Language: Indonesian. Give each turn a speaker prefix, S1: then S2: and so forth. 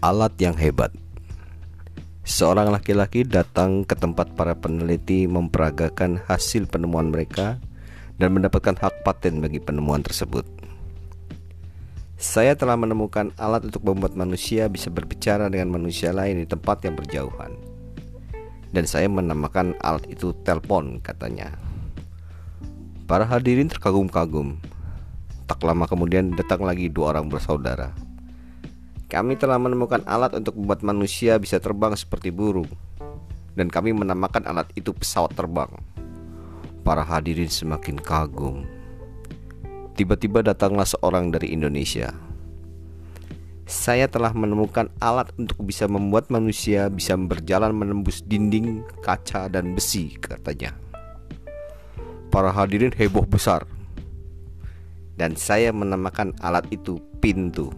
S1: alat yang hebat. Seorang laki-laki datang ke tempat para peneliti memperagakan hasil penemuan mereka dan mendapatkan hak paten bagi penemuan tersebut. Saya telah menemukan alat untuk membuat manusia bisa berbicara dengan manusia lain di tempat yang berjauhan. Dan saya menamakan alat itu telepon, katanya. Para hadirin terkagum-kagum. Tak lama kemudian datang lagi dua orang bersaudara. Kami telah menemukan alat untuk membuat manusia bisa terbang seperti burung. Dan kami menamakan alat itu pesawat terbang. Para hadirin semakin kagum. Tiba-tiba datanglah seorang dari Indonesia. Saya telah menemukan alat untuk bisa membuat manusia bisa berjalan menembus dinding, kaca, dan besi katanya. Para hadirin heboh besar. Dan saya menamakan alat itu pintu